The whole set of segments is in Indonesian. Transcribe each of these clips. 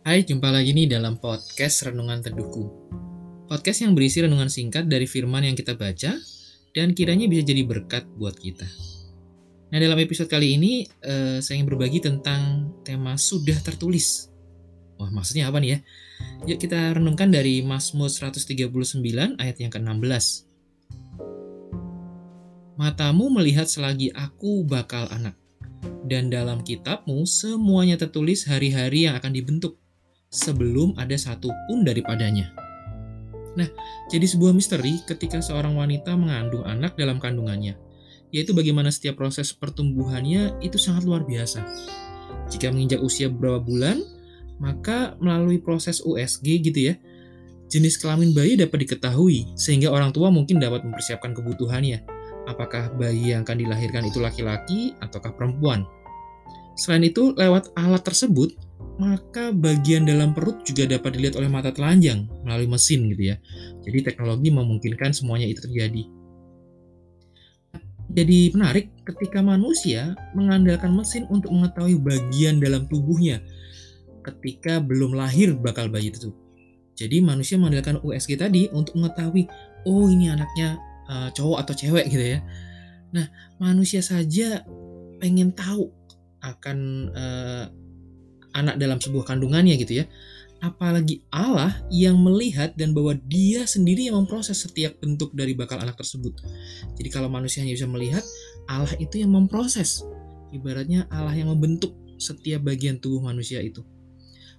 Hai, jumpa lagi nih dalam podcast Renungan Teduhku. Podcast yang berisi renungan singkat dari firman yang kita baca dan kiranya bisa jadi berkat buat kita. Nah, dalam episode kali ini eh, saya ingin berbagi tentang tema sudah tertulis. Wah, maksudnya apa nih ya? Yuk kita renungkan dari Mazmur 139 ayat yang ke-16. Matamu melihat selagi aku bakal anak dan dalam kitabmu semuanya tertulis hari-hari yang akan dibentuk sebelum ada satu pun daripadanya. Nah, jadi sebuah misteri ketika seorang wanita mengandung anak dalam kandungannya, yaitu bagaimana setiap proses pertumbuhannya itu sangat luar biasa. Jika menginjak usia beberapa bulan, maka melalui proses USG gitu ya, jenis kelamin bayi dapat diketahui sehingga orang tua mungkin dapat mempersiapkan kebutuhannya apakah bayi yang akan dilahirkan itu laki-laki ataukah perempuan. Selain itu, lewat alat tersebut, maka bagian dalam perut juga dapat dilihat oleh mata telanjang melalui mesin gitu ya. Jadi teknologi memungkinkan semuanya itu terjadi. Jadi menarik ketika manusia mengandalkan mesin untuk mengetahui bagian dalam tubuhnya ketika belum lahir bakal bayi itu. Jadi manusia mengandalkan USG tadi untuk mengetahui, oh ini anaknya uh, cowok atau cewek gitu ya. Nah, manusia saja pengen tahu akan uh, anak dalam sebuah kandungannya gitu ya. Apalagi Allah yang melihat dan bahwa dia sendiri yang memproses setiap bentuk dari bakal anak tersebut. Jadi kalau manusia hanya bisa melihat, Allah itu yang memproses. Ibaratnya Allah yang membentuk setiap bagian tubuh manusia itu.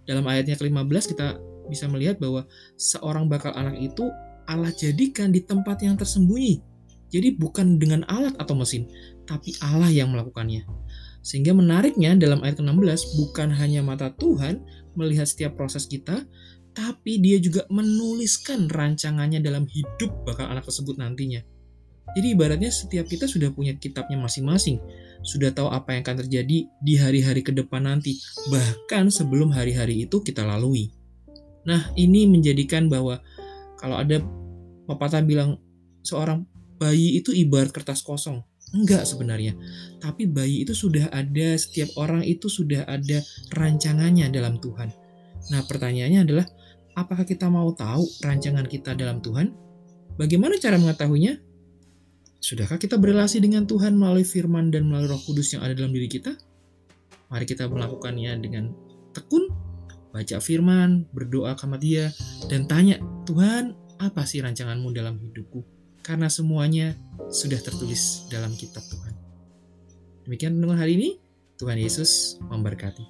Dalam ayatnya ke-15 kita bisa melihat bahwa seorang bakal anak itu Allah jadikan di tempat yang tersembunyi. Jadi bukan dengan alat atau mesin, tapi Allah yang melakukannya. Sehingga menariknya dalam ayat ke-16 bukan hanya mata Tuhan melihat setiap proses kita, tapi dia juga menuliskan rancangannya dalam hidup bakal anak tersebut nantinya. Jadi ibaratnya setiap kita sudah punya kitabnya masing-masing, sudah tahu apa yang akan terjadi di hari-hari ke depan nanti, bahkan sebelum hari-hari itu kita lalui. Nah, ini menjadikan bahwa kalau ada pepatah bilang seorang bayi itu ibarat kertas kosong. Enggak sebenarnya. Tapi bayi itu sudah ada, setiap orang itu sudah ada rancangannya dalam Tuhan. Nah pertanyaannya adalah, apakah kita mau tahu rancangan kita dalam Tuhan? Bagaimana cara mengetahuinya? Sudahkah kita berrelasi dengan Tuhan melalui firman dan melalui roh kudus yang ada dalam diri kita? Mari kita melakukannya dengan tekun baca firman, berdoa kepada dia, dan tanya, Tuhan, apa sih rancanganmu dalam hidupku? Karena semuanya sudah tertulis dalam kitab Tuhan. Demikian renungan hari ini. Tuhan Yesus memberkati.